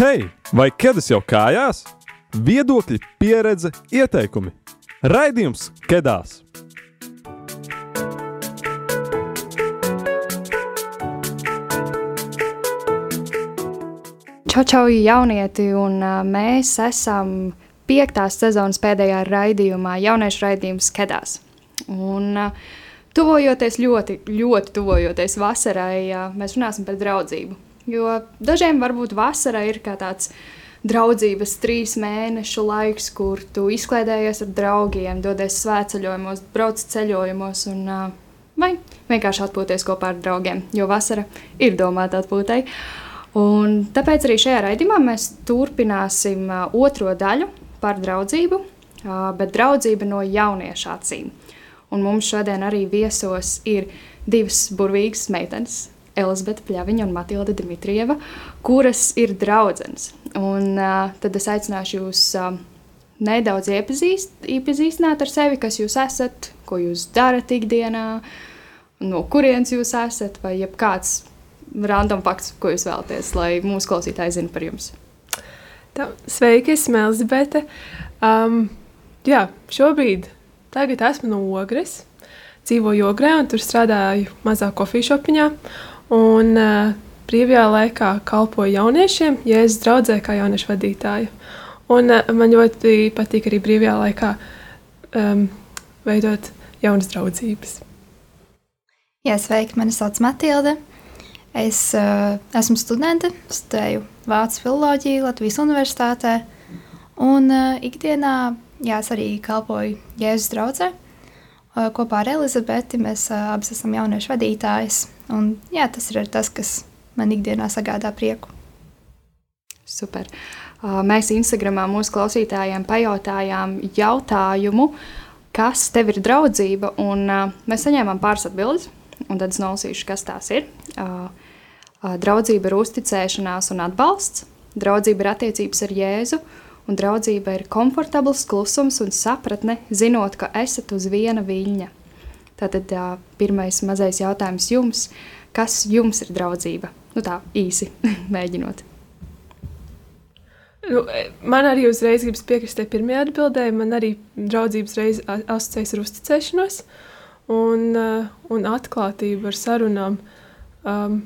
Hei, vai ķēdes jau kājās? Viedokļi, pieredze, ieteikumi. Raidījums Kedās! Čau, čau, jaunieti, un mēs esam piektās sezonas pēdējā raidījumā, jauniešu raidījums Kedās. Un, tuvojoties ļoti, ļoti tuvojoties vasarai, mēs runāsim par draudzību. Jo dažiem varbūt vasara ir kā tāds draudzības trīs mēnešu laiks, kur tu izklaidējies ar draugiem, dodies svētceļojumos, brauc ceļojumos un vai vienkārši atpūties kopā ar draugiem, jo vasara ir domāta atpūtai. Un tāpēc arī šajā raidījumā mēs turpināsim otro daļu par draudzību, bet draudzība no jauniešu acīm. Un mums šodien arī viesos ir divas burvīgas meitenes, Elizabete Pļaviņa un Matilda Dimitrieva, kuras ir draudzenes. Un uh, tad es aicināšu jūs uh, nedaudz iepazīst, iepazīstināt ar sevi, kas jūs esat, ko jūs darat ikdienā, no kurienes jūs esat, vai jebkāds random fakts, ko jūs vēlaties, lai mūsu klausītāji zinātu par jums? Tā, sveiki, esmu Elizabete. Um, jā, šobrīd esmu no Ogres. Dzīvoju Ogrē un tur strādāju mazā kofiju šopiņā. Un uh, brīvajā laikā kalpoju jauniešiem, ja es draudzē kā jauniešu vadītāju. Un uh, man ļoti patīk arī brīvajā laikā um, veidot jaunas draudzības. Jā, sveiki, mani sauc Matilde. Es uh, esmu studente, studēju Vācijas filozofiju Latvijas Universitātē. Un uh, ikdienā jā, es arī kalpoju Jēzus draugai. Uh, kopā ar Elizabeti mēs uh, abas esam jauniešu vadītājas. Un, jā, tas ir tas, kas man ikdienā sagādā prieku. Super. Mēs Instagramā mūsu klausītājiem pajautājām jautājumu, kas tev ir draudzība, un mēs saņēmām pāris atbildes un tad es nolasīšu, kas tās ir. Draudzība ir uzticēšanās un atbalsts, draudzība ir attiecības ar Jēzu, un draudzība ir komfortabls klusums un sapratne, zinot, ka esat uz viena viļņa. Tātad pirmais mazais jautājums jums, kas jums ir draudzība? Nu tā īsi mēģinot. Nu, man arī uzreiz gribas piekrist tai pirmajai atbildēji. Man arī draudzības reizes asociējas ar uzticēšanos. Un, un atklātība ar sarunām. Um,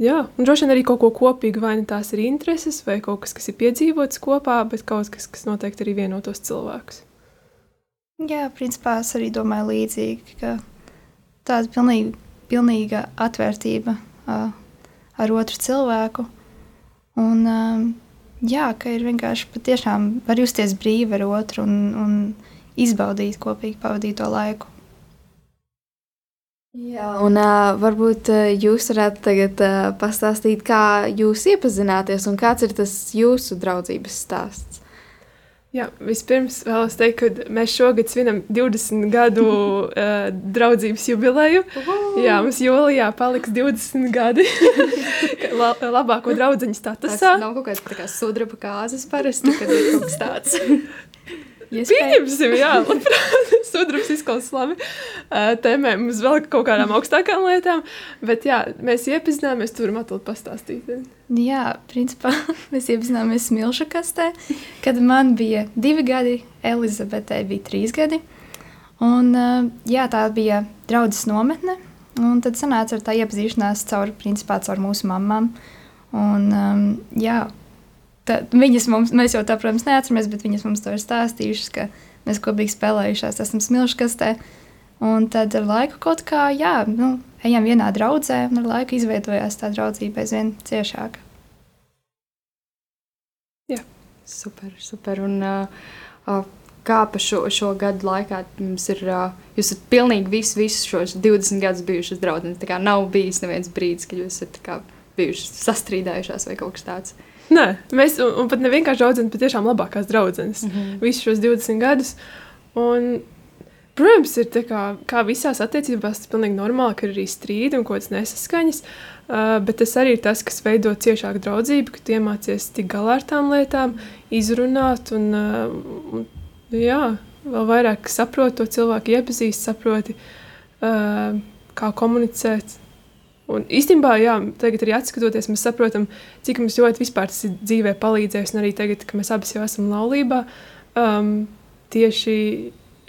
jā, un droši vien arī kaut ko kopīgu, vai nu tās ir intereses, vai kaut kas, kas ir piedzīvots kopā, bet kaut kas, kas noteikti arī vienotos cilvēkus. Jā, principā es arī domāju līdzīgi, ka tāda pilnīga, pilnīga atvērtība uh, ar otru cilvēku. Un, um, jā, ka ir vienkārši patiešām var justies brīvi ar otru un, un izbaudīt kopīgi pavadīto laiku. Jā, un uh, varbūt uh, jūs varētu tagad uh, pastāstīt, kā jūs iepazināties un kāds ir tas jūsu draudzības stāsts. Jā, vispirms vēlos teikt, ka mēs šogad svinam 20 gadu uh, draudzības jubileju. Jā, mums jūlijā paliks 20 gadi La, labāko draugu statusā. Tas nav kaut kāds kā sudraba kāzas parasti, kad ir kaut kas tāds. Pieņemsim, jā, labprāt, sudrabs izklausās labi. Tēmē mums vēl kaut kādām augstākām lietām, bet jā, mēs iepazināmies, tur Matilda pastāstīt. Jā, principā mēs iepazināmies Smilša kastē, kad man bija divi gadi, Elizabetei bija trīs gadi. Un, jā, tā bija draudzes nometne, un tad sanāca ar tā iepazīšanās caur, principā, caur mūsu mamām. Un, jā, tā, viņas mums, mēs jau tā, protams, neatceramies, bet viņas mums to ir stāstījušas, ka mēs kopīgi spēlējušās, esam smilškastē. Un tad ar laiku kaut kā, jā, nu, ejam vienā draudzē, un ar laiku izveidojās tā draudzība aizvien ciešāka. Jā, super, super. Un, uh, uh, kā pa šo, šo gadu laikā jums ir, uh, jūs esat pilnīgi visus, visus šos 20 gadus bijušas draudzenes. Tā kā nav bijis neviens brīdis, kad jūs esat kā, bijušas sastrīdējušās vai kaut kas tāds. Nē, mēs un, un pat ne vienkārši draudzenes, bet tiešām labākās draudzenes mm -hmm. visus šos 20 gadus. Un, protams, ir kā, kā visās attiecībās, tas ir pilnīgi normāli, ka ir arī strīdi un kaut kādas nesaskaņas. Uh, bet tas arī ir tas, kas veido ciešāku draudzību, ka iemācies tik galā ar tām lietām, izrunāt un, uh, un jā, vēl vairāk saprot to cilvēku, iepazīst, saproti, uh, kā komunicēt. Un īstenībā, jā, tagad arī skatoties, mēs saprotam, cik mums ļoti vispār tas ir dzīvē palīdzējis. Un arī tagad, kad mēs abi jau esam laulībā, um, tieši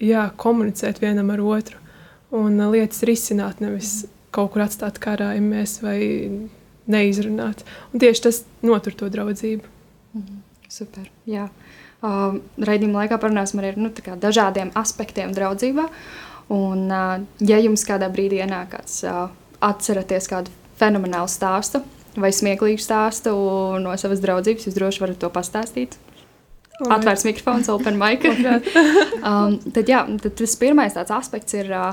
jā, komunicēt vienam ar otru un uh, lietas risināt, nevis kaut kur atstāt karājumies vai neizrunāt. Un tieši tas notur to draudzību. Mhm. Super. Jā. Uh, Raidījuma laikā parunāsim arī par nu, dažādiem aspektiem draudzībā. Un, uh, ja jums kādā brīdī ienāk kāds uh, atceraties kādu fenomenālu stāstu vai smieklīgu stāstu no savas draudzības, jūs droši varat to pastāstīt. Atvērts mikrofons, open mic. um, tad, jā, tad tas pirmais tāds aspekts ir uh,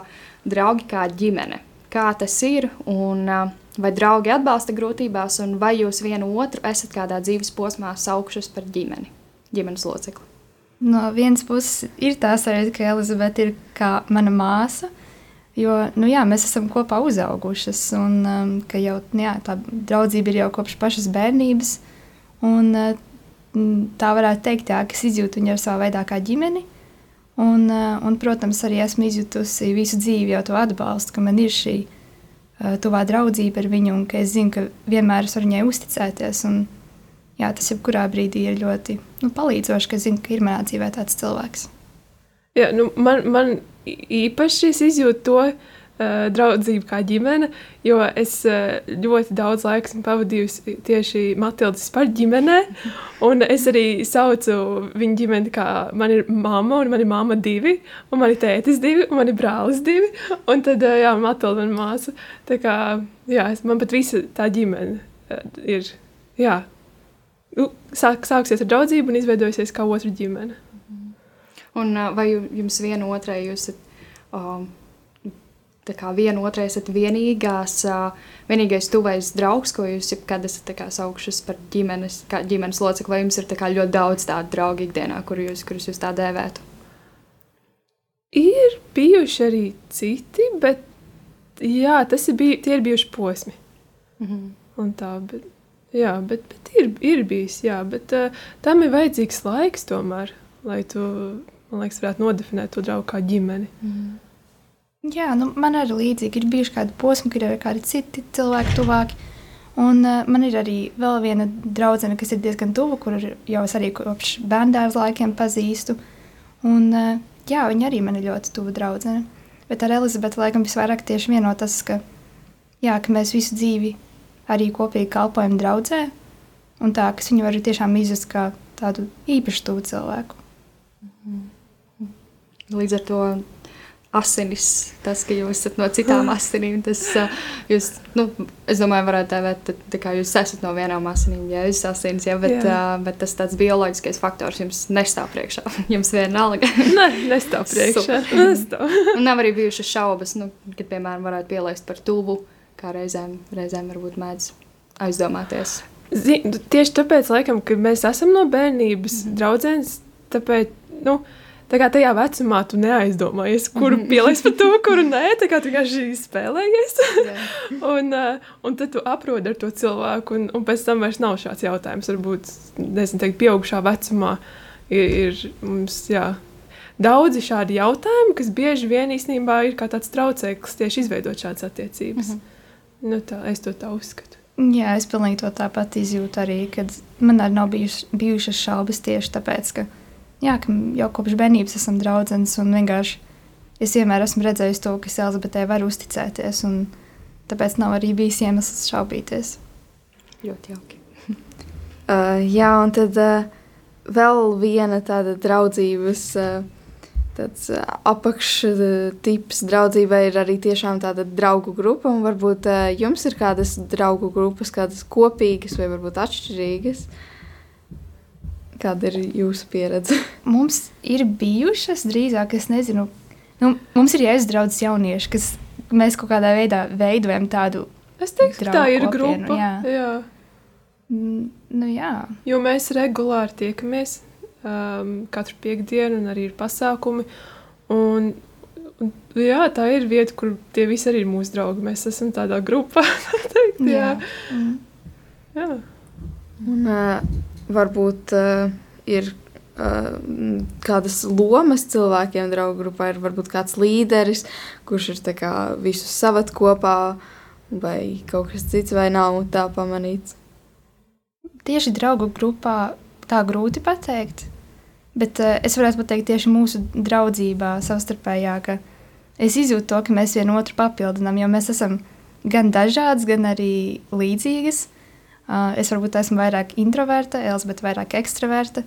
draugi kā ģimene. Kā tas ir un uh, vai draugi atbalsta grūtībās, un vai jūs vienu otru esat kādā dzīves posmā saukušas par ģimeni, ģimenes locekli? No vienas puses ir tā sarunā, ka Elizabete ir kā mana māsa, Jo nu, jā, mēs esam kopā uzaugušas, un um, jau, nu jā, tā draudzība ir jau kopš pašas bērnības. Un, uh, tā varētu teikt, jā, ka es izjūtu viņu savā veidā kā ģimeni. Un, uh, un, protams, arī esmu izjutusi visu dzīvi jau to atbalstu, ka man ir šī uh, tuvā draudzība ar viņu, un ka es zinu, ka vienmēr es varu viņai uzticēties. Un, jā, tas jebkurā brīdī ir ļoti nu, palīdzoši, ka zinu, ka ir manā dzīvē tāds cilvēks. Jā, nu, man, man īpaši es izjūtu to uh, draudzību kā ģimene, jo es uh, ļoti daudz laika esmu pavadījusi tieši Matildas par ģimenē, un es arī saucu viņu ģimeni kā man ir mamma, un man ir mamma divi, un man ir tētis divi, un man ir brālis divi, un tad, uh, jā, Matilda man māsa. Tā kā, jā, es, man pat visa tā ģimene uh, ir, jā, sāk, sāksies ar draudzību un izveidojusies kā otra ģimene. Un vai jums viena otrai jūs esat, um, tā kā viena otrai esat vienīgās, vienīgais tuvais draugs, ko jūs jebkad esat saukušas par ģimenes, ģimenes locekli, vai jums ir ļoti daudz tādu draugu ikdienā, kur jūs, kurus jūs tā dēvētu? Ir bijuši arī citi, bet jā, tas ir, bij, ir bijuši posmi. Mm -hmm. Un tā, bet, jā, bet, bet ir, ir bijis, jā, bet uh, tam ir vajadzīgs laiks tomēr, lai tu man liekas, varētu nodefinēt to draugu kā ģimeni. Mm. Jā, nu, man arī līdzīgi ir bijuši kādi posmi, kur ir kādi citi cilvēki tuvāki. Un uh, man ir arī vēl viena draudzene, kas ir diezgan tuva, kur jau es arī kopš bērnības laikiem pazīstu. Un, uh, jā, viņa arī man ir ļoti tuva draudzene. Bet ar Elizabeti laikam visvairāk tieši vienotas, ka, jā, ka mēs visu dzīvi arī kopīgi kalpojam draudzē. Un tā, kas viņu var tiešām izjust kā tādu īpašu tuvu cilvēku. Mm. Līdz ar to asinis, tas, ka jūs esat no citām asinīm, tas jūs, nu, es domāju, varētu tevēt, tā kā jūs esat no vienām asinīm, ja jūs asins, ja, bet, uh, bet tas tāds bioloģiskais faktors jums nestāv priekšā, jums vienalga. ne, nestāv priekšā, nestāv. Un nav arī bijušas šaubas, nu, kad, piemēram, varētu pielaist par tuvu, kā reizēm, reizēm varbūt mēdz aizdomāties. Zin, tieši tāpēc, laikam, ka mēs esam no bērnības mm -hmm. draudzenes, tāpēc, nu, Tā kā tajā vecumā tu neaizdomājies, kuru pielaist par to, kuru nē, tā kā tu vienkārši spēlējies. un, uh, un tad tu aprodi ar to cilvēku, un, un pēc tam vairs nav šāds jautājums. Varbūt, nezinu, teikt, pieaugušā vecumā ir, ir mums, jā, daudzi šādi jautājumi, kas bieži vien īstenībā ir kā tāds traucēklis tieši izveidot šādas attiecības. Mm -hmm. nu, tā, es to tā uzskatu. Jā, es pilnīgi to tāpat izjūtu arī, kad man arī nav bijušas, bijušas šaubas tieši tāpēc, ka jā, ka jau kopš bērnības esam draugs. Vienkārši es vienmēr esmu redzējis to, ka Elizabetē var uzticēties. Tāpēc nav arī bijis iemesls šaubīties. Ļoti jauki. uh, jā, un tad uh, vēl viena tāda draudzības. Uh, tāds uh, apakštips draudzībai ir arī tiešām tāda draugu grupa. Varbūt uh, jums ir kādas draugu grupas, kādas kopīgas vai varbūt atšķirīgas. Uh, Kāda ir jūsu pieredze? mums ir bijušas drīzāk, es nezinu, nu, mums ir jāizdraudz jaunieši, kas mēs kaut kādā veidā veidojam tādu. Es teiktu, ka tā ir kopienu, grupa. Jā. Jā. Nu, jā. Jo mēs regulāri tiekamies um, katru piekdienu, un arī ir pasākumi. Un, un, jā, tā ir vieta, kur tie visi arī ir mūsu draugi. Mēs esam tādā grupā. teikt, jā. Jā. Mm. jā. Un, uh, varbūt uh, ir uh, kādas lomas cilvēkiem, draugu grupā, ir varbūt kāds līderis, kurš ir kā, visus savat kopā. vai kaut kas cits, vai nav tā pamanīts. Tieši draugu grupā tā grūti pateikt, bet uh, es varētu pateikt tieši mūsu draudzībā savstarpējā, ka es izjūtu to, ka mēs vienu otru papildinām, jo mēs esam gan dažādas, gan arī līdzīgas. Uh, es varbūt esmu vairāk introverta, Elizabete vairāk ekstraverta.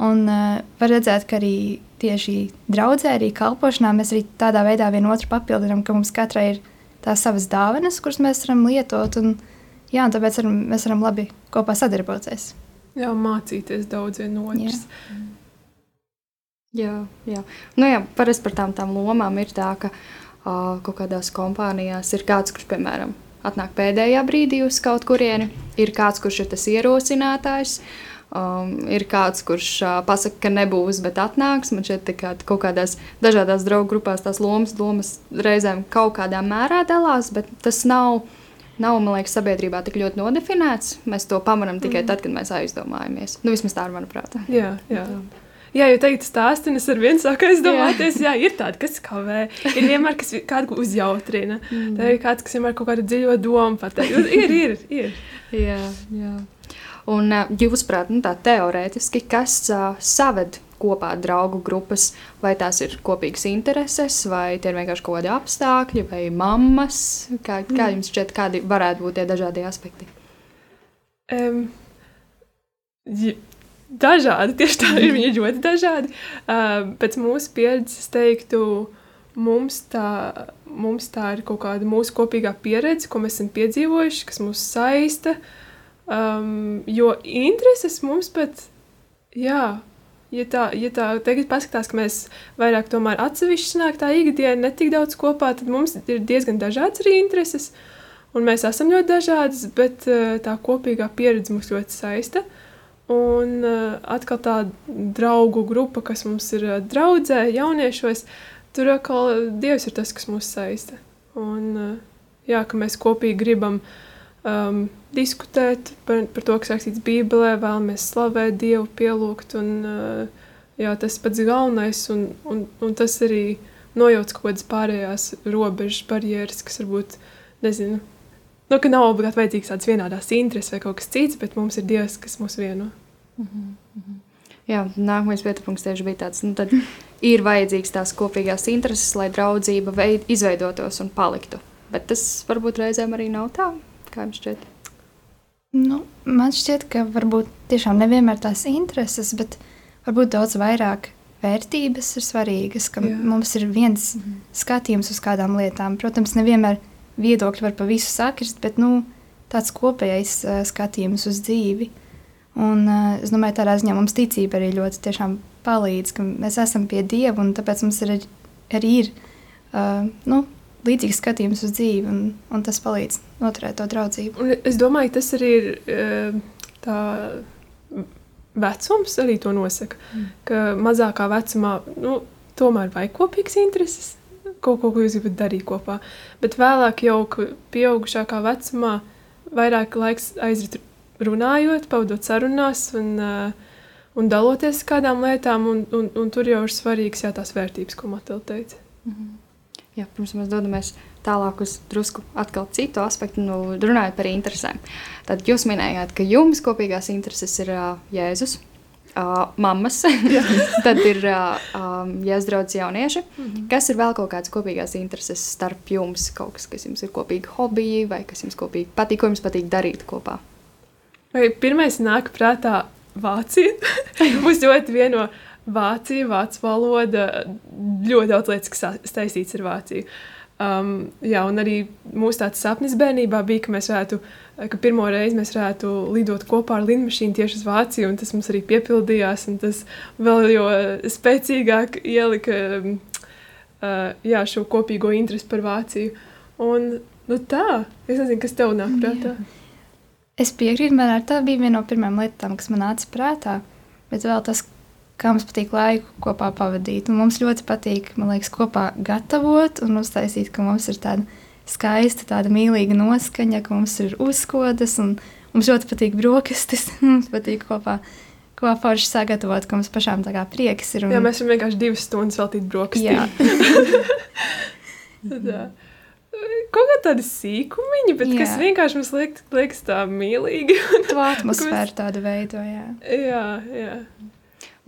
Un uh, var redzēt, ka arī tieši draudzē, arī kalpošanā mēs arī tādā veidā vienu otru papildinām, ka mums katrai ir tās savas dāvanas, kuras mēs varam lietot. Un, jā, un tāpēc varam, mēs varam labi kopā sadarboties. Jā, mācīties daudz no otras. Jā. Jā, jā. Nu, jā parasti par tām, tām lomām ir tā, ka uh, kaut kādās kompānijās ir kāds, kurš, piemēram, atnāk pēdējā brīdī uz kaut kurieni, ir kāds, kurš ir tas ierosinātājs. Um, ir kāds, kurš uh, pasakā, ka nebūs, bet atnāks. Man šeit kā, kaut kādās dažādās draugu grupās tās lomas, lomas reizēm kaut kādā mērā dalās, bet tas nav, nav man liekas, sabiedrībā tik ļoti nodefinēts. Mēs to pamanām tikai mm. tad, kad mēs aizdomājamies. Nu, vismaz tā ir manuprāt. Jā, jā. Tā. Jā, jau teikt, stāstīt, es ar vienu saku, aizdomāties, jā. jā, ir tāda, kas kavē, ir vienmēr kas kādu uzjautrina. Mm. Tā ir kāds, kas vienmēr kaut kādu dziļo domu pateikt. Ir, ir, ir. jā, jā. Un jūs prāt, nu tā teorētiski, kas uh, saved kopā draugu grupas, vai tās ir kopīgas intereses, vai tie ir vienkārši kaut kādi apstākļi, vai mammas, kā, kā mm. jums šķiet, kādi varētu būt tie dažādie aspekti? Um, dažādi. Tieši tā ir viņi ļoti dažādi. Uh, pēc mūsu pieredzes, es teiktu, mums tā, mums tā ir kaut kāda mūsu kopīgā pieredze, ko mēs esam piedzīvojuši, kas mūs saista. Um, jo intereses mums pat, jā, ja tā, ja tā tagad paskatās, ka mēs vairāk tomēr atsevišķi sanāk tā ikdiena, ne tik daudz kopā, tad mums ir diezgan dažādas arī intereses. Un mēs esam ļoti dažādas, bet uh, tā kopīgā pieredze mūs ļoti saista. Uh, Un uh, atkal tā draugu grupa, kas mums ir uh, draudzē, jauniešos, tur atkal Dievs ir tas, kas mūs saista. Un, uh, jā, ka mēs kopīgi gribam um, diskutēt par, par to, kas rakstīts Bībelē, vēlamies slavēt Dievu, pielūgt. Un, uh, jā, tas pats galvenais, un, un, un tas arī nojauc kaut kādas pārējās robežas, barjeras, kas varbūt, nezinu, nu, ka nav obligāti vajadzīgs tādas vienādas intereses vai kaut kas cits, bet mums ir Dievs, kas mūs vieno. Mm -hmm. Jā, nākamais pieteikums tieši bija tāds, nu, tad ir vajadzīgs tās kopīgās intereses, lai draudzība veid, izveidotos un paliktu. Bet tas varbūt reizēm arī nav tā, kā jums šķiet. Nu, man šķiet, ka varbūt tiešām nevienmēr tās intereses, bet varbūt daudz vairāk vērtības ir svarīgas, ka Jā. mums ir viens -hmm. skatījums uz kādām lietām. Protams, nevienmēr viedokļi var pa visu sakrist, bet nu, tāds kopējais uh, skatījums uz dzīvi. Un, uh, es domāju, tādā ziņā mums ticība arī ļoti palīdz, ka mēs esam pie Dieva, un tāpēc mums ir, arī ir uh, nu, līdzīgs skatījums uz dzīvi, un, un tas palīdz noturēt to draudzību. Un es domāju, tas arī ir uh, tā vecums, arī to nosaka, mm. ka mazākā vecumā nu, tomēr vajag kopīgas intereses. Kaut ko, ko jūs gribat darīt kopā. Bet vēlāk, jau pieaugušākā vecumā, vairāk laiks aizrit runājot, pavadot sarunās un, uh, un daloties kādām lietām, un, un, un tur jau ir svarīgas jā, tās vērtības, ko Matilda teica. Mm -hmm. Jā, pirms mēs dodamies tālāk uz drusku citu aspektu, nu, runājot par interesēm. Tad jūs minējāt, ka jums kopīgās intereses ir uh, Jēzus, uh, mammas, tad ir uh, um, jāsdraudz jaunieši. Mm -hmm. Kas ir vēl kaut kādas kopīgās intereses starp jums? Kaut kas, kas jums ir kopīgi hobiji vai kas jums kopīgi patīk, ko jums patīk darīt kopā? Vai pirmais nāk prātā Vācija? Mums ļoti vieno Vācija, vācu valoda, ļoti daudz lietas, kas saistīts ar Vāciju. Um, jā, un arī mūsu tāds sapnis bērnībā bija, ka mēs varētu, ka pirmo reizi mēs varētu lidot kopā ar lidmašīnu tieši uz Vāciju, un tas mums arī piepildījās, un tas vēl jo spēcīgāk ielika uh, jā, šo kopīgo interesi par Vāciju. Un, nu tā, es nezinu, kas tev nāk prātā. Jā. Es piekrītu, man tā bija viena no pirmajām lietām, kas man nāca prātā. Bet vēl tas, kā mums patīk laiku kopā pavadīt. Un mums ļoti patīk, man liekas, kopā gatavot un uztaisīt, ka mums ir tāda skaista, tāda mīlīga noskaņa, ka mums ir uzkodas un mums ļoti patīk brokastis. mums patīk kopā. Ko forši sagatavot, ka mums pašām tā kā prieks ir. Un... Jā, mēs varam vienkārši divas stundas veltīt brokastīm. Tad, Kaut kā tādi sīkumiņi, bet jā. kas Jā. vienkārši mums liek, liekas tā mīlīgi. To atmosfēru tādu veido, jā. jā, jā.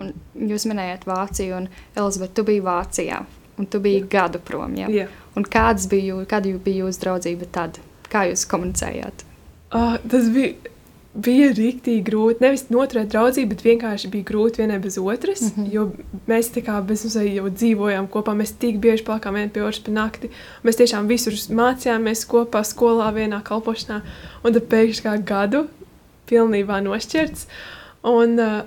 Un jūs minējāt Vāciju, un Elizabete, tu biji Vācijā, un tu biji gadu prom. Ja? jā. Un kāds bija, kāda bija jūsu draudzība tad? Kā jūs komunicējāt? Oh, tas bija, bija rīktīgi grūti. Nevis noturēt draudzību, bet vienkārši bija grūti vienai bez otras. Mm. -hmm. Jo mēs tā kā bez mazliet jau dzīvojām kopā. Mēs tik bieži palikām viena pie otras pa nakti. Mēs tiešām visur mācījāmies kopā, skolā, vienā kalpošanā. Un tad pēkšņi kā gadu pilnībā nošķirts. Un uh,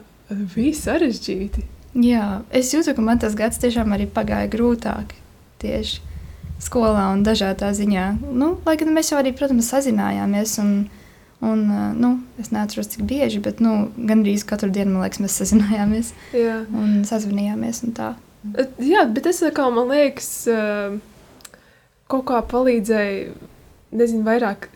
bija sarežģīti. Jā, es jūtu, ka man tas gads tiešām arī pagāja grūtāk. Tieši skolā un dažādā ziņā. Nu, lai gan mēs jau arī, protams, sazinājāmies. Un, un, uh, nu, es neatceros, cik bieži, bet nu, gandrīz katru dienu, liekas, mēs sazinājāmies Jā. un sazvanījāmies. Un tā. Uh, Jā, bet tas atkal, man liekas, uh, kaut kā palīdzēja, nezinu, vairāk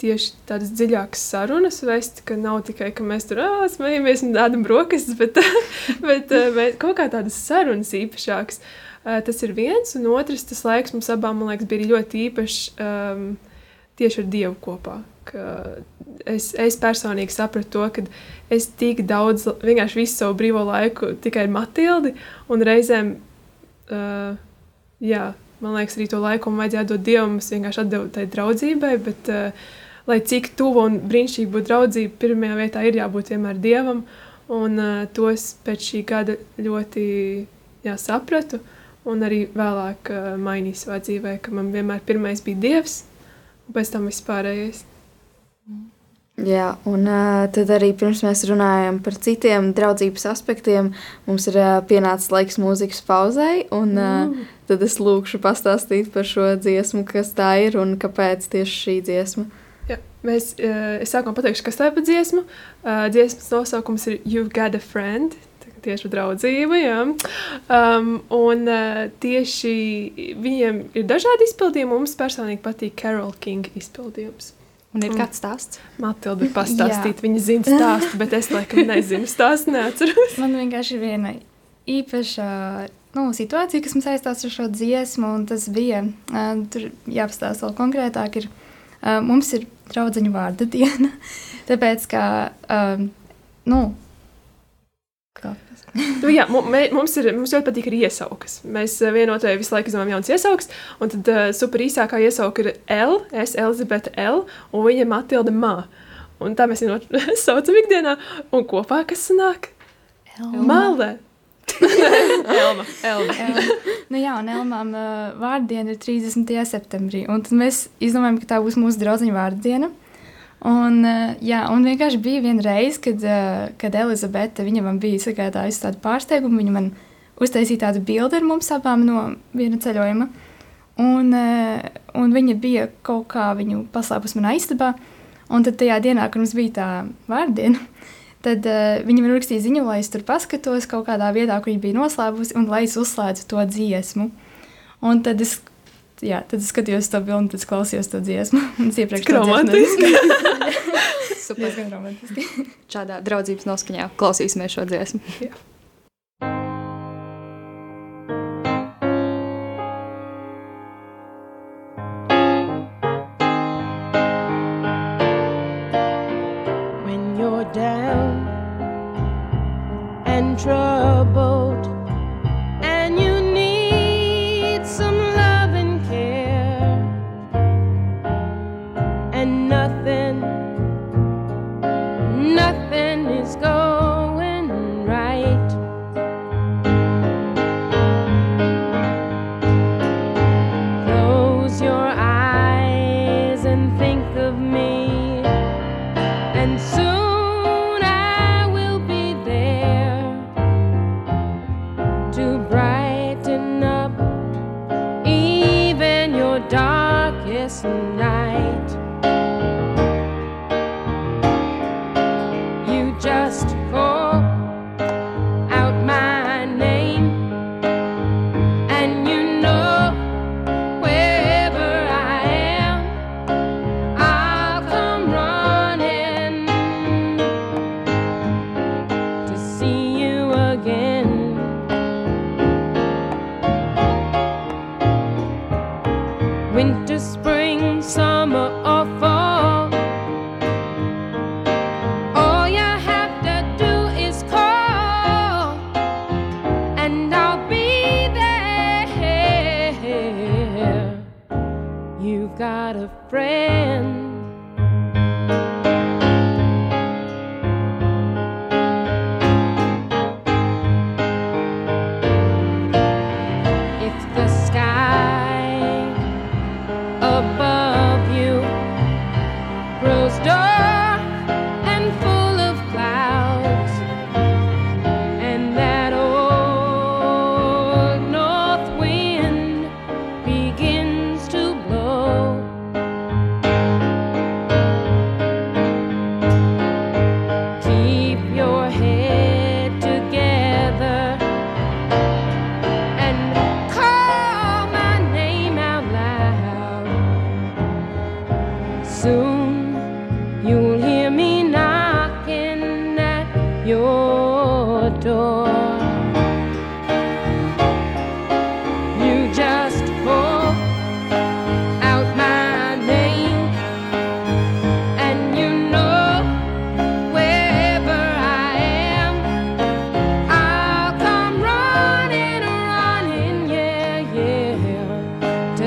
tieši tādas dziļākas sarunas vest, ka nav tikai, ka mēs tur smejamies un ēdam brokastis, bet, bet mēs, kaut kā tādas sarunas īpašākas. Uh, Tas ir viens, un otrs, tas laiks mums abām, man liekas, bija ļoti īpašs um, tieši ar Dievu kopā. Es, es personīgi sapratu to, ka es tik daudz, vienkārši visu savu brīvo laiku tikai ar Matildi, un reizēm, uh, jā, man liekas, arī to laiku man vajadzēja dot Dievam, es vienkārši atdevu tai draudzībai, bet, uh, lai cik tuva un brīnišķīga būtu draudzība, pirmajā vietā ir jābūt vienmēr Dievam, un uh, to es pēc šī gada ļoti jā, sapratu, un arī vēlāk uh, mainīju savā dzīvē, ka man vienmēr pirmais bija Dievs, un pēc tam vispārējais. Jā, un uh, tad arī pirms mēs runājam par citiem draudzības aspektiem, mums ir uh, pienācis laiks mūzikas pauzei. Un, uh, tad es lūkšu pastāstīt par šo dziesmu, kas tā ir un kāpēc tieši šī dziesma. Jā, mēs, uh, es sākumā pateikšu, kas tā ir par dziesmu. Uh, dziesmas nosaukums ir You've Got a Friend. Tieši par draudzību. Jā. Um, un uh, tieši viņiem ir dažādi izpildījumi. Mums personīgi patīk Carol King izpildījums. Un ir kāds stāsts? Matilda pastāstīt, viņa zina stāstu, bet es laikam nezinu stāstu, neatceros. Man vienkārši ir viena īpaša nu, situācija, kas man saistās ar šo dziesmu, un tas bija, uh, tur jāpastāsta vēl konkrētāk, ir, uh, mums ir draudzeņu vārda diena, tāpēc, ka, um, nu, kā Nu, jā, mums, ir, mums ļoti patīk arī iesaukas. Mēs eh, vienotrai visu laiku izdomājam jaunas iesaukas, un tad uh, super īsākā iesauka ir L, es Elizabete L, un viņa Matilda Mā. Un tā mēs viņu saucam ikdienā, un kopā kas sanāk? Malē. Elma. Elma. Jā, nu jā, un Elmām uh, vārdiena ir 30. septembrī. Un tad mēs izdomājām, ka tā būs mūsu draudziņa vārdiena. Un, uh, jā, un vienkārši bija viena reize, kad, uh, kad Elizabete man bija sagādājusi tādu pārsteigumu. Viņa man uztaisīja tādu bildi ar mums abām no viena ceļojuma. Un, uh, un viņa bija kaut kā viņu paslēpusi manā istabā. Un tad tajā dienā, kad mums bija tā vārdiena, tad uh, viņa man rakstīja ziņu, lai es tur paskatos kaut kādā vietā, kur viņa bija noslēpusi, un lai es uzslēdzu to dziesmu. Un tad es, jā, tad es skatījos to un tad klausījos to dziesmu. Un es iepriekš to dziesmu romantiski. Super. Diezgan romantiski. Šādā draudzības noskaņā klausīsimies šo dziesmu. when You've got a friend.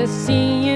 See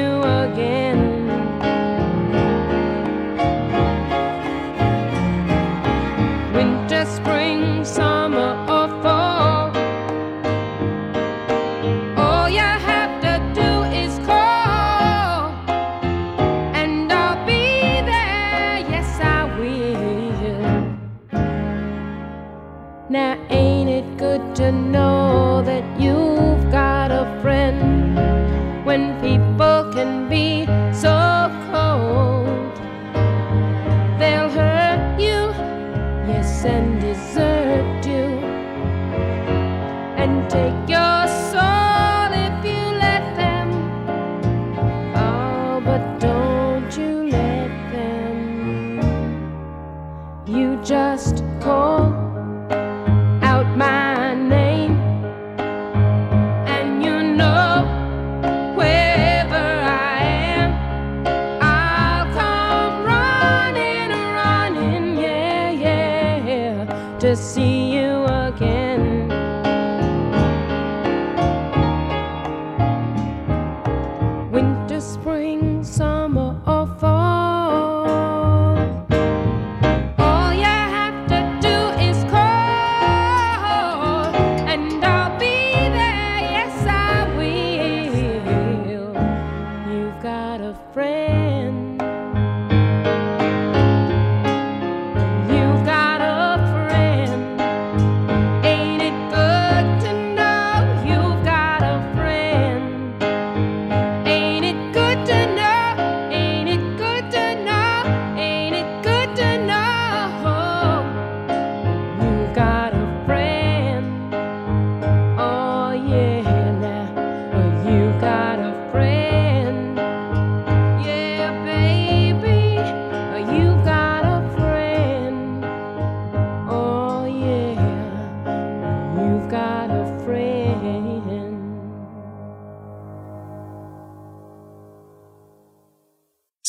spring sun.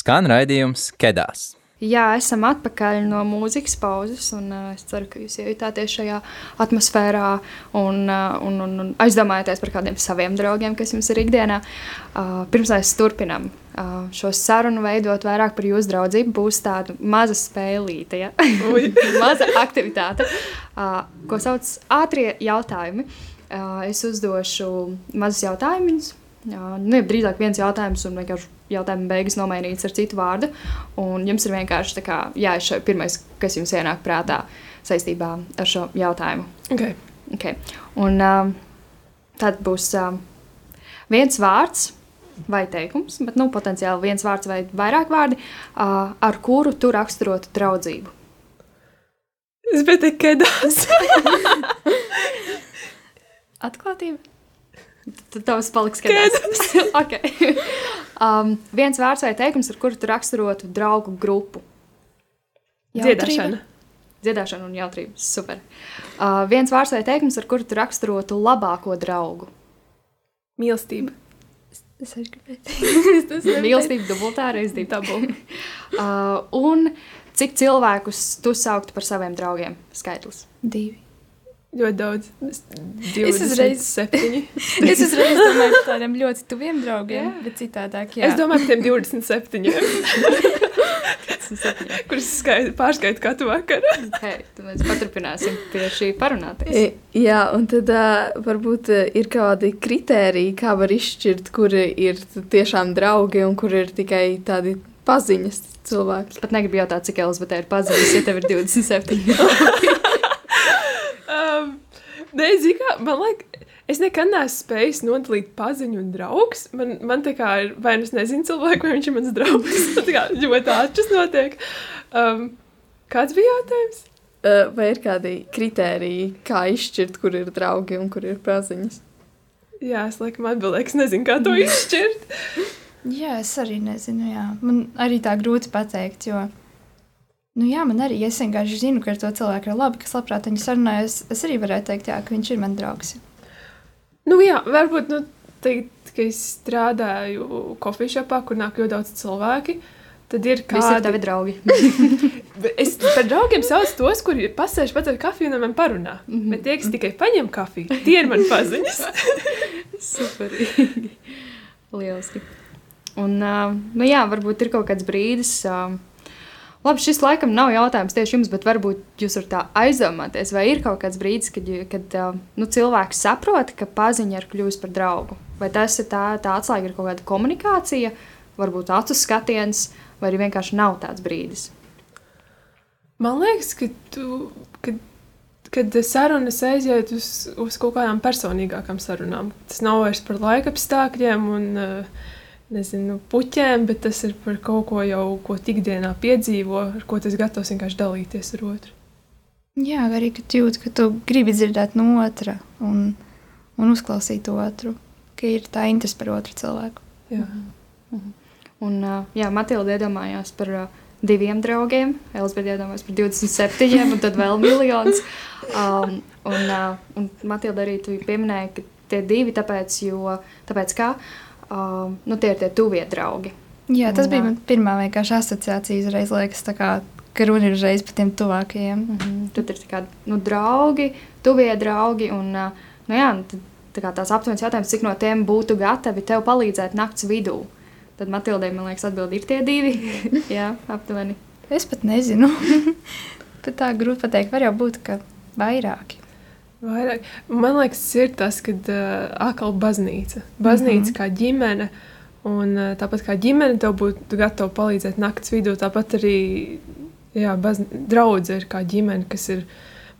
Skan raidījums Kedās. Jā, esam atpakaļ no mūzikas pauzes, un uh, es ceru, ka jūs iejutāties šajā atmosfērā un, uh, un, un, un aizdomājaties par kādiem saviem draugiem, kas jums ir ikdienā. Uh, pirms mēs turpinām uh, šo sarunu veidot vairāk par jūsu draudzību, būs tāda maza spēlīte, ja? maza aktivitāte, uh, ko sauc ātrie jautājumi. Uh, es uzdošu mazus jautājumus. Jā, nu, ja drīzāk viens jautājums, un vienkārši jautājuma beigas nomainīts ar citu vārdu. Un jums ir vienkārši kā, jāizšauj pirmais, kas jums ienāk prātā saistībā ar šo jautājumu. Okay. Okay. Un uh, tad būs uh, viens vārds vai teikums, bet nu, potenciāli viens vārds vai vairāk vārdi, uh, ar kuru tu raksturotu draudzību. Es biju tik kedās. Atklātība. Tad tavs paliks skaidrs. okay. um, viens vārds vai teikums, ar kuru tu raksturotu draugu grupu. Dziedāšana. Dziedāšana un jautrība. Super. Uh, viens vārds vai teikums, ar kuru tu raksturotu labāko draugu. Mīlestība. Es arī gribēju teikt, tas ir Mīlestība dubultā reiz divi. Dabū. Uh, un cik cilvēkus tu sauktu par saviem draugiem? Skaitlis. divi. Ļoti daudz. Es, Es uzreiz- 27. Es uzreiz domāju par tādiem ļoti tuviem draugiem, bet citādāk. Jā. Es domāju par tiem 27. kurus skait, pārskaitu katru vakaru. Hei, tad mēs paturpināsim pie šī parunāties. I- Jā, un tad uh, varbūt uh, ir kādi kriteriji, kā var izšķirt, kuri ir tiešām draugi un kuri ir tikai tādi paziņas cilvēki. Pat negribu jautāt, cik Elizabete ir pazīstama, ja tev ir 27. Nē, zini, kā man liekas, es nekad neesmu spējis nodalīt paziņu un draugu. Man, man tā kā ir, vai nu es nezinu cilvēku, vai viņš ir mans draugs. Tā kā ļoti ātri tas notiek. Um, kāds bija jautājums? Uh, vai ir kādi kriteriji, kā izšķirt, kur ir draugi un kur ir paziņas? Jā, es laikam atbildēju, es nezinu, kā to izšķirt. Jā, es arī nezinu. Jā. Man arī tā grūti pateikt, jo. Nu, jā, man arī ja es vienkārši zinu, ka ar to cilvēku ir labi, kas labprāt viņu sarunājas. Es, arī varētu teikt, jā, ka viņš ir mans draugs. Nu, jā, varbūt nu, teikt, ka es strādāju kofīšopā, kur nāk ļoti daudz cilvēki. Tad ir Visi ir kādi tavi draugi. Bet Es par draugiem saucu tos, kuri pasēž pats ar kafiju un man parunā. Mm -hmm. Bet tie, kas tikai paņem kafiju, tie ir mani paziņas. Superīgi. Lieliski. Un, uh, nu jā, varbūt ir kaut kāds brīdis. Uh, labi, šis laikam nav jautājums tieši jums, bet varbūt jūs varat tā aizdomāties, vai ir kaut kāds brīdis, kad, kad uh, nu, cilvēks saprot, ka paziņa ir kļuvusi par draugu. Vai tas ir tā, tā atslēga, ir kaut kāda komunikācija, varbūt acu skatiens, vai arī vienkārši nav tāds brīdis. Man liekas, ka tu, kad, kad sarunas aiziet uz, uz kaut kādām personīgākām sarunām, tas nav vairs par laika apstākļiem un eh, nezinu, puķiem, bet tas ir par kaut ko jau, ko ikdienā piedzīvo, ar ko tas gatavs vienkārši dalīties ar otru. Jā, arī kad jūti, ka tu gribi dzirdēt no otra un, un uzklausīt otru, ka ir tā interese par otru cilvēku. Jā. Un, uh, jā, Matilda iedomājās par uh, diviem draugiem, Elizabete iedomājās par 27, un tad vēl miljonus. Um, un, uh, un Matilda arī tu pieminēji, ka tie divi, tāpēc, jo, tāpēc kā, um, nu, tie ir tie tuvie draugi. Jā, tas Un, bija ā, man pirmā vienkārši asociācija. Uzreiz liekas, kā, ka runa ir uzreiz par tiem tuvākajiem. Mm -hmm. Tad ir tādi nu, draugi, tuvie draugi. Un, uh, nu, jā, nu, tad, tā kā tās aptuvenas jautājums, cik no tiem būtu gatavi tev palīdzēt naktas vidū. Tad Matildai, man liekas, atbild ir tie divi. jā, aptuveni. Es pat nezinu. pat tā grūti pateikt. Var jau būt, ka vairāki. Vairāk. Man liekas, ir tas, kad uh, atkal baznīca. Baznīca mm -hmm. kā ģimene. Un uh, tāpat kā ģimene, tev būtu gatava palīdzēt naktas vidū. Tāpat arī jā, bazn... draudze ir kā ģimene, kas ir.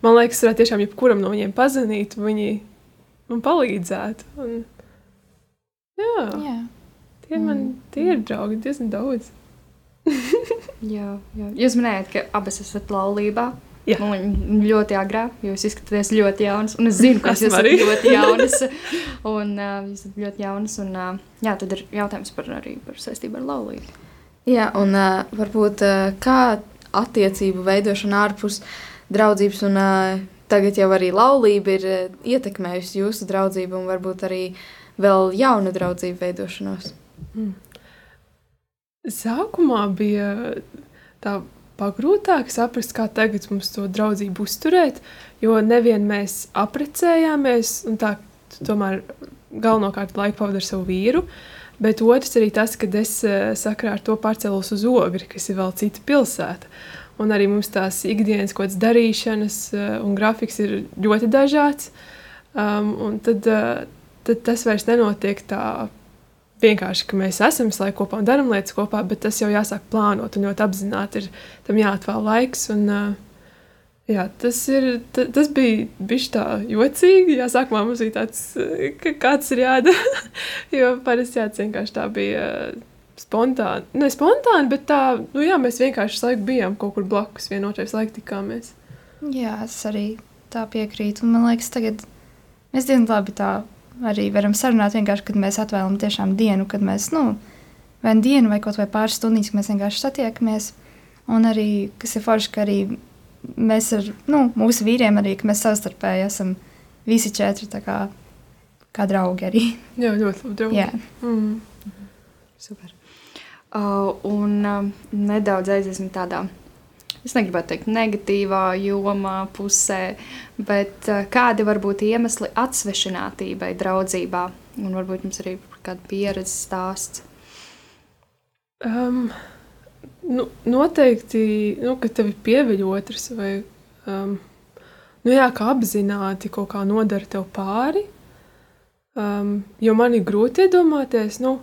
Man liekas, varētu tiešām jebkuram no viņiem pazvanīt, un viņi man palīdzētu. Un, jā, jā. Tie, man, tie ir draugi diezgan daudz. Jā, jā. Jūs minējāt, ka abas esat laulībā. Jā. Un ļoti agrā. Jūs izskatāties ļoti jaunas. Un es zinu, ka jūs esat arī. ļoti jaunas. Un uh, jūs esat ļoti jaunas. Un, uh, jā, tad ir jautājums par, arī par saistību ar laulību. Jā, un uh, varbūt uh, kā attiecību veidošana ārpus draudzības, un uh, tagad jau arī laulība ir uh, ietekmējusi jūsu draudzību, un varbūt arī vēl jaunu draudzību veidošanos. Sākumā bija tā pagrūtāk saprast, kā tagad mums to draudzību uzturēt, jo nevien mēs apprecējāmies, un tā tomēr galvenokārt laiku pavadu ar savu vīru, bet otrs arī tas, ka es eh, sakrā ar to pārcēlos uz ogri, kas ir vēl cita pilsēta. Un arī mums tās ikdienas kaut kādas darīšanas eh, un grafiks ir ļoti dažāds. Um, tad, eh, tad tas vairs nenotiek tā vienkārši, ka mēs esam laiku kopā un darām lietas kopā, bet tas jau jāsāk plānot un ļoti apzināti ir tam jāatvēl laiks. Un, uh, jā, tas, ir, ta, tas bija bijis tā jocīgi. Jā, sākumā mums bija tāds, ka kāds ir jādara. jo parasti jā, vienkārši tā bija. Spontāni, ne spontāni, bet tā, nu jā, mēs vienkārši laiku bijām kaut kur blakus, vienotrai visu laiku tikāmies. Jā, es arī tā piekrītu. Un man liekas, tagad mēs diezgan labi tā arī varam sarunāt. Vienkārši, kad mēs atvēlam tiešām dienu, kad mēs, nu, vai nu dienu, vai kaut vai pāris stundas, kad mēs vienkārši satiekamies. Un arī, kas ir forši, ka arī mēs ar nu, mūsu vīriem arī, ka mēs savstarpēji esam visi četri tā kā, kā draugi arī. Jā, ļoti labi. draugi. Jā. Mm. Super. Uh, un uh, nedaudz aiziesim tādā, es negribētu teikt, negatīvā jomā, pusē, bet uh, kādi var būt iemesli atsvešinātībai, draudzībā? Un varbūt jums arī kāda pieredze stāsts. Um, nu, noteikti, nu, ka tevi pieviļ otrs vai um, nu, jā, ka apzināti kaut kā nodara tev pāri. Um, jo man ir grūti iedomāties, nu,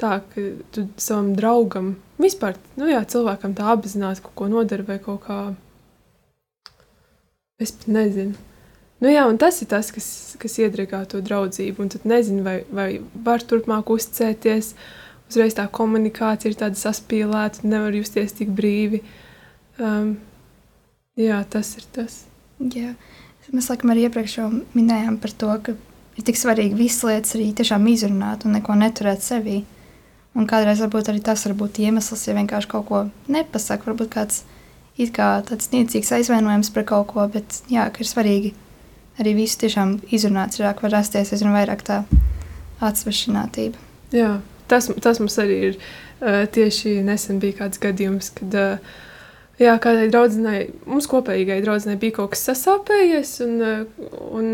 tā, ka tu savam draugam, vispār nu, jā, cilvēkam tā apzināti kaut ko nodara vai kaut kā. Es pat nezinu. Nu, jā, un tas ir tas, kas, kas iedragā to draudzību. Un tad nezinu, vai, vai var turpmāk uzticēties. Uzreiz tā komunikācija ir tāda saspīlēta, nevar justies tik brīvi. Um, jā, tas ir tas. Jā. Mēs laikam arī iepriekš minējām par to, ka ir tik svarīgi visas lietas arī tiešām izrunāt un neko neturēt sevī. Un kādreiz varbūt arī tas var būt iemesls, ja vienkārši kaut ko nepasaka. Varbūt kāds it kā tāds niecīgs aizvainojums par kaut ko, bet jā, ka ir svarīgi arī visu tiešām izrunāt. Cilvēki var rasties aizvien vairāk tā atsvešinātība. Jā, tas, tas mums arī ir uh, tieši nesen bija kāds gadījums, kad uh, Jā, kādai draudzenei, mums kopīgai draudzenei bija kaut kas sasāpējies, un, un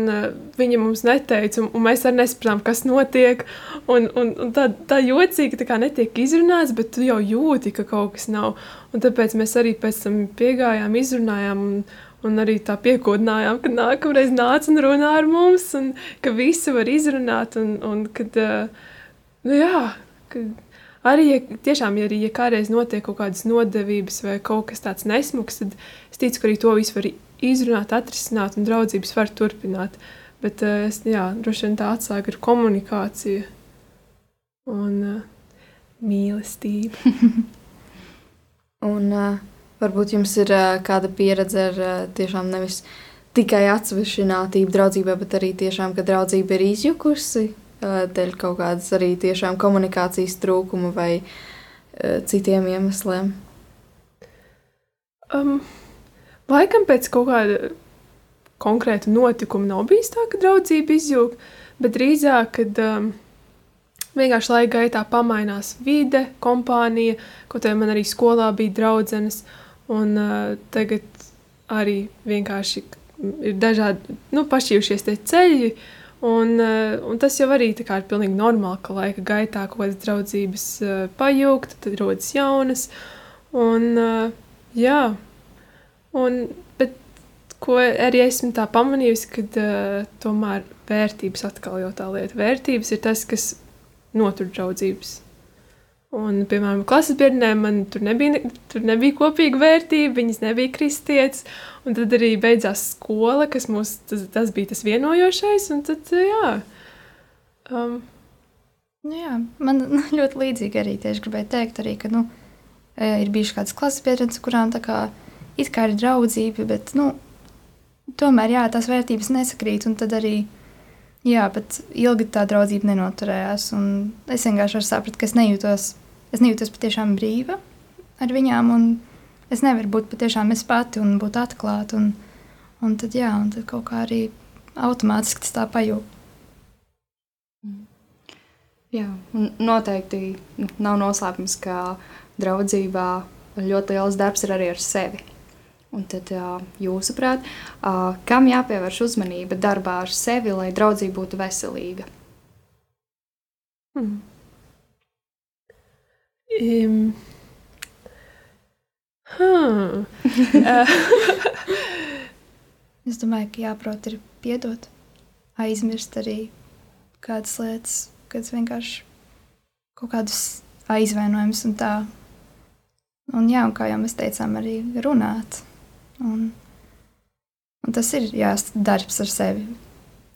viņa mums neteica, un, un mēs arī nesapratām, kas notiek. Un, un, un tā, tā jocīgi tā kā netiek izrunāts, bet tu jau jūti, ka kaut kas nav. Un tāpēc mēs arī pēc tam piegājām, izrunājām. Un, Un arī tā piekodinājām, ka nākamreiz nāca un runā ar mums, un ka visi var izrunāt. Un, un kad, nu jā, kad, arī, ja tiešām, ja arī ja kādreiz notiek kaut kādas nodevības vai kaut kas tāds nesmugs, tad es ticu, ka arī to visu var izrunāt, atrisināt un draudzības var turpināt. Bet uh, es, jā, droši vien tā atslēga ir komunikācija un uh, mīlestība. un uh, varbūt jums ir uh, kāda pieredze ar uh, tiešām nevis tikai atsvešinātību draudzībā, bet arī tiešām, ka draudzība ir izjukusi dēļ kaut kādas arī tiešām komunikācijas trūkuma vai citiem iemesliem? Um, laikam pēc kaut kāda konkrēta notikuma nav bijis tā, ka draudzība izjūg, bet drīzāk, kad um, vienkārši laika gaitā pamainās vide, kompānija, kaut arī man arī skolā bija draudzenes, un uh, tagad arī vienkārši ir dažādi, nu, pašķījušies tie ceļi, uh, Un, eh, un tas jau arī ir pilnīgi normāli, ka laika gaitā kaut kādas draudzības uh, pajūgt, tad rodas jaunas. Un, uh, jā, un, bet ko arī esmu tā pamanījusi, ka uh, tomēr vērtības atkal jau tā lieta. Vērtības ir tas, kas notur draudzības. Un, piemēram, klases biedriem man tur nebija, tur nebija kopīga vērtība, viņas nebija kristietis. Un tad arī beidzās skola, kas mums tas, tas bija tas vienojošais. Tad, jā, um, Nu jā, man ļoti līdzīgi arī tieši gribēju teikt, arī, ka nu, e, ir bijušas kādas klases biedrenes, kurām tā kā, it kā ir draudzība, bet nu, tomēr jā, tās vērtības nesakrīt. Un tad arī jā, ilgi tā draudzība nenoturējās. Es vienkārši sapratu, ka es nejūtos es nejūtos patiešām brīva ar viņām. Es nevaru būt patiešām es pati un būt atklāta. Un, un tad, jā, un tad kaut kā arī automātiski tas tā pajūt. Jā, noteikti nav noslēpums, ka draudzībā ļoti liels darbs ir arī ar sevi. Un tad, jūsuprāt, kam jāpievērš uzmanība darbā ar sevi, lai draudzība būtu veselīga? Hmm. Um, hmm. es domāju, ka jāprot ir piedot, aizmirst arī kādas lietas, kādas vienkārši kaut kādus aizvainojumus un tā. Un, jā, un kā jau mēs teicām, arī runāt. Un, un tas ir jā, darbs ar sevi,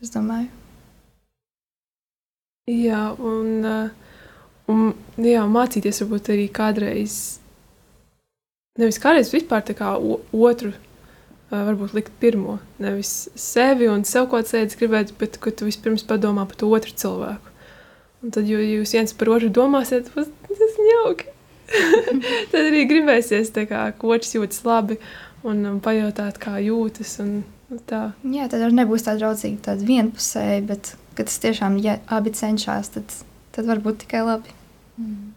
es domāju. Jā, un uh, Un, jā, mācīties varbūt arī kādreiz, nevis kādreiz vispār tā kā otru, varbūt likt pirmo. Nevis sevi un sev kaut kādas lietas gribēt, bet ka tu vispirms padomā par to otru cilvēku. Un tad, jo jūs viens par otru domāsiet, tas ir jauki. tad arī gribēsies, kā, ka otrs jūtas labi un, un pajautāt, kā jūtas. Un, tā. Jā, tad arī nebūs tā draudzīga, tāda vienpusēja, bet kad tas tiešām ja abi cenšas, tad, tad var būt tikai labi. Mm.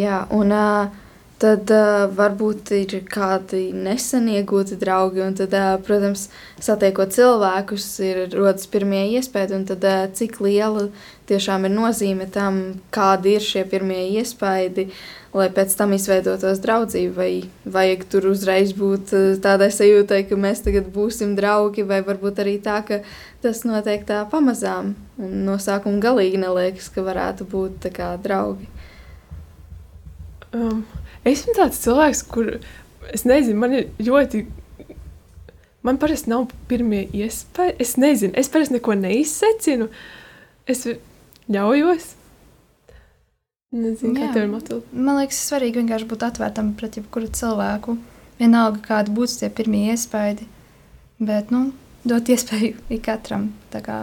Jā, un uh, tad uh, varbūt ir kādi nesen iegūti draugi, un tad, uh, protams, satiekot cilvēkus, ir rodas pirmie iespējas, un tad uh, cik liela tiešām ir nozīme tam, kādi ir šie pirmie iespaidi, lai pēc tam izveidotos draudzība, vai vajag tur uzreiz būt tādai sajūtai, ka mēs tagad būsim draugi, vai varbūt arī tā, ka tas notiek tā pamazām, un no sākuma galīgi neliekas, ka varētu būt kā draugi. Um, esmu tāds cilvēks, kur es nezinu, man ir ļoti. Man parasti nav pirmie iespējas. Es nezinu, es parasti neko neizsecinu. Es ļaujos. Nezinu, kā Jā. tev ir motīvi. Man liekas, svarīgi vienkārši būt atvērtam pret jebkuru cilvēku. Vienalga, kādi būs tie pirmie iespaidi. Bet, nu, dot iespēju ik katram. Tā kā,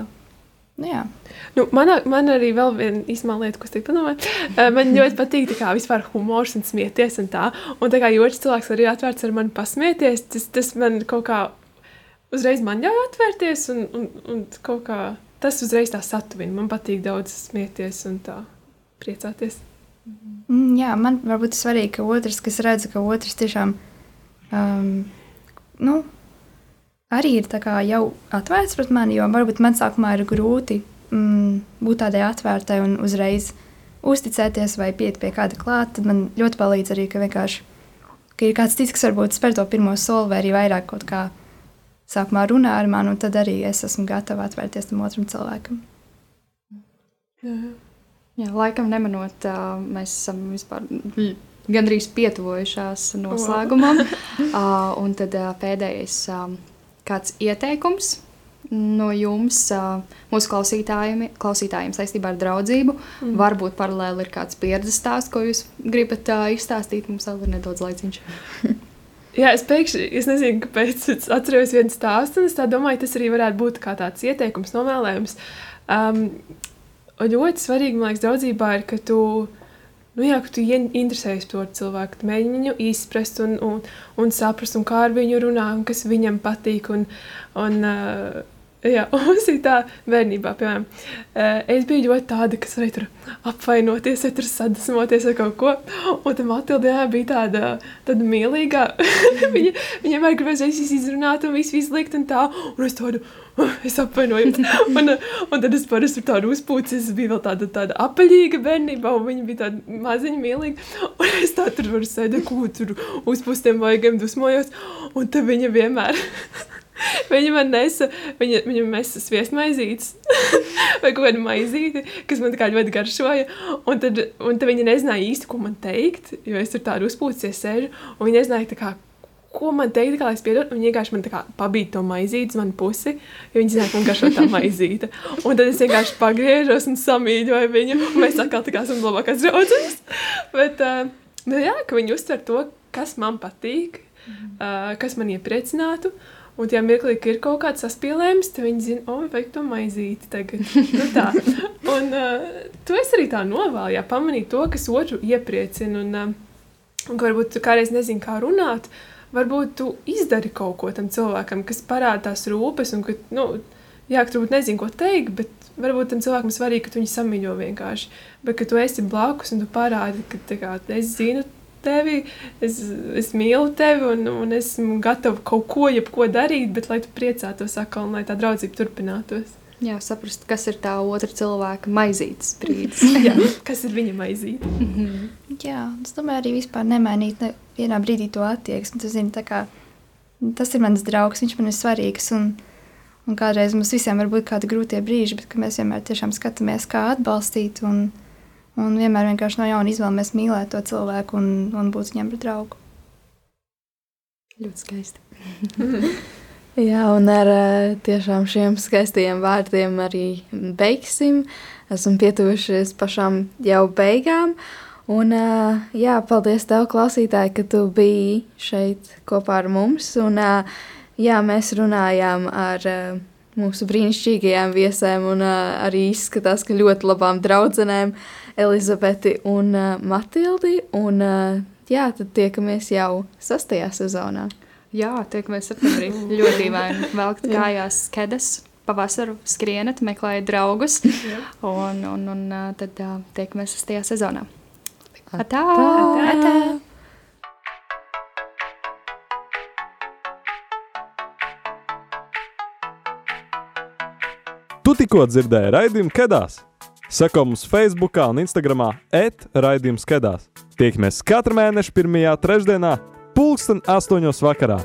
nu, jā. Nu, man, man arī vēl viena īstenībā lieta, ko es teiktu, padomāju. Man ļoti patīk tā kā vispār humors un smieties un tā. Un tā kā otrs cilvēks arī atvērts ar mani pasmieties, tas, tas man kaut kā uzreiz man ļauj atvērties un, un, un kaut kā tas uzreiz tā satuvina. Man patīk daudz smieties un tā priecāties. Mm, jā, man varbūt ir svarīgi, ka otrs, kas redz, ka otrs tiešām um, nu, arī ir jau atvērts pret mani, jo varbūt man sākumā ir grūti mm, būt tādai atvērtai un uzreiz uzticēties vai piet pie kāda klāt. Tad man ļoti palīdz arī, ka vienkārši ka ir kāds cits, kas varbūt spēr to pirmo soli vai arī vairāk kaut kā sākumā runā ar mani, un tad arī es esmu gatava atvērties tam otram cilvēkam. Jā, laikam nemanot, mēs esam vispār gandrīz pietuvojušās noslēgumam. Un tad pēdējais kāds ieteikums no jums, mūsu klausītājiem, klausītājiem saistībā ar draudzību. Mm. Varbūt paralēli ir kāds pieredzes stāsts, ko jūs gribat izstāstīt. Mums vēl ir nedaudz laiciņš. Jā, es pēkšņi, es nezinu, kāpēc es atceros vienu stāstu, un es domāju, tas arī varētu būt kā tāds ieteikums, novēlējums. Um, ļoti svarīgi, man liekas, draudzībā ir, ka tu, nu jā, ka tu interesējies par cilvēku, mēģini viņu izprast un, un, un saprast, un kā ar viņu runā, un kas viņam patīk. Un, un, uh, Jā, mums ir tā bērnībā, piemēram, eh, es biju ļoti tāda, kas varēja tur apvainoties, vai tur sadusmoties ar kaut ko. Un tam Matildē bija tāda, tāda mīlīga. viņa, viņa vienmēr gribēja visu izrunāt un visu izlikt un tā. Un es tādu, "Uh, es apvainojos. un, un tad es parasti tur tādu uzpūci, es biju vēl tāda, tāda apaļīga bērnībā, un viņa bija tāda maziņa mīlīga. Un es tā tur varu sēdēt, ko tur uzpūstiem vajagiem dusmojos. Un tad viņa vienmēr. Viņa man nesa, viņa, viņa nesa sviestmaizītes vai kaut kādu maizīti, kas man kā ļoti garšoja. Un tad, un tad viņa nezināja īsti, ko man teikt, jo es tur tādu uzpūcies sēžu, un viņa nezināja, kā, ko man teikt, kā es piedotu. Viņa vienkārši man pabīja to maizīti uz manu pusi, jo viņa zināja, ka man garšo tā maizīte. Un tad es vienkārši pagriežos un samīļoju viņu, un mēs atkal tā kā esam labākās draudzenes. Bet, uh, bet jā, ka viņi uztver to, kas man patīk, uh, kas man iepriecinātu. Un tajā mirklī, kad ir kaut kāds saspīlējums, tad viņi zina, o, vajag to maizīti tagad. Nu, tā. un uh, to es arī tā novēlu, ja pamanīt to, kas otru iepriecina. Un, uh, un varbūt tu kādreiz nezini, kā runāt, varbūt tu izdari kaut ko tam cilvēkam, kas parāda tās rūpes, un ka, nu, jā, ka tu varbūt nezini, ko teikt, bet varbūt tam cilvēkam svarīgi, ka tu viņu samīļo vienkārši. Bet, ka tu esi blakus un tu parādi, ka kā, es zinu tevi, es, es mīlu tevi un, un esmu gatava kaut ko, jebko darīt, bet lai tu priecātos atkal un lai tā draudzība turpinātos. Jā, saprast, kas ir tā otra cilvēka maizītes brīdis. Jā, kas ir viņa maizīte? Jā, es domāju, arī vispār nemainīt ne vienā brīdī to attieksmi. Tu zini, kā, tas ir mans draugs, viņš man ir svarīgs. Un, un kādreiz mums visiem var būt kādi grūtie brīži, bet mēs vienmēr tiešām skatāmies, kā atbalstīt. Un, un vienmēr vienkārši no jauna izvēlamies mīlēt to cilvēku un, un būt viņam par draugu. Ļoti skaisti. Jā, un ar eh, tiešām šiem skaistajiem vārdiem arī beigsim. Esam pietuvušies pašām jau beigām. Un, eh, jā, paldies tev, klausītāji, ka tu biji šeit kopā ar mums. Un, eh, jā, mēs runājām ar mūsu brīnišķīgajām viesēm, un arī izskatās, ka ļoti labām draudzenēm, Elizabeti un eh, Matildi. Un, eh, jā, tad tiekamies jau sastajā sezonā. Jā, tiekamies septembrī. Ļoti dīvaini. Velkt kājās skedas, pavasaru skrienat, meklējat draugus. un, un, un ā, tad ā, tiekamies 6. sezonā. Atā! Atā! Tu tikko dzirdēji raidījumu Kedās. Seko mums Facebook un Instagram etraidījums Kedās. Tiekamies katru mēnešu pirmajā trešdienā, pulksten astoņos vakarā.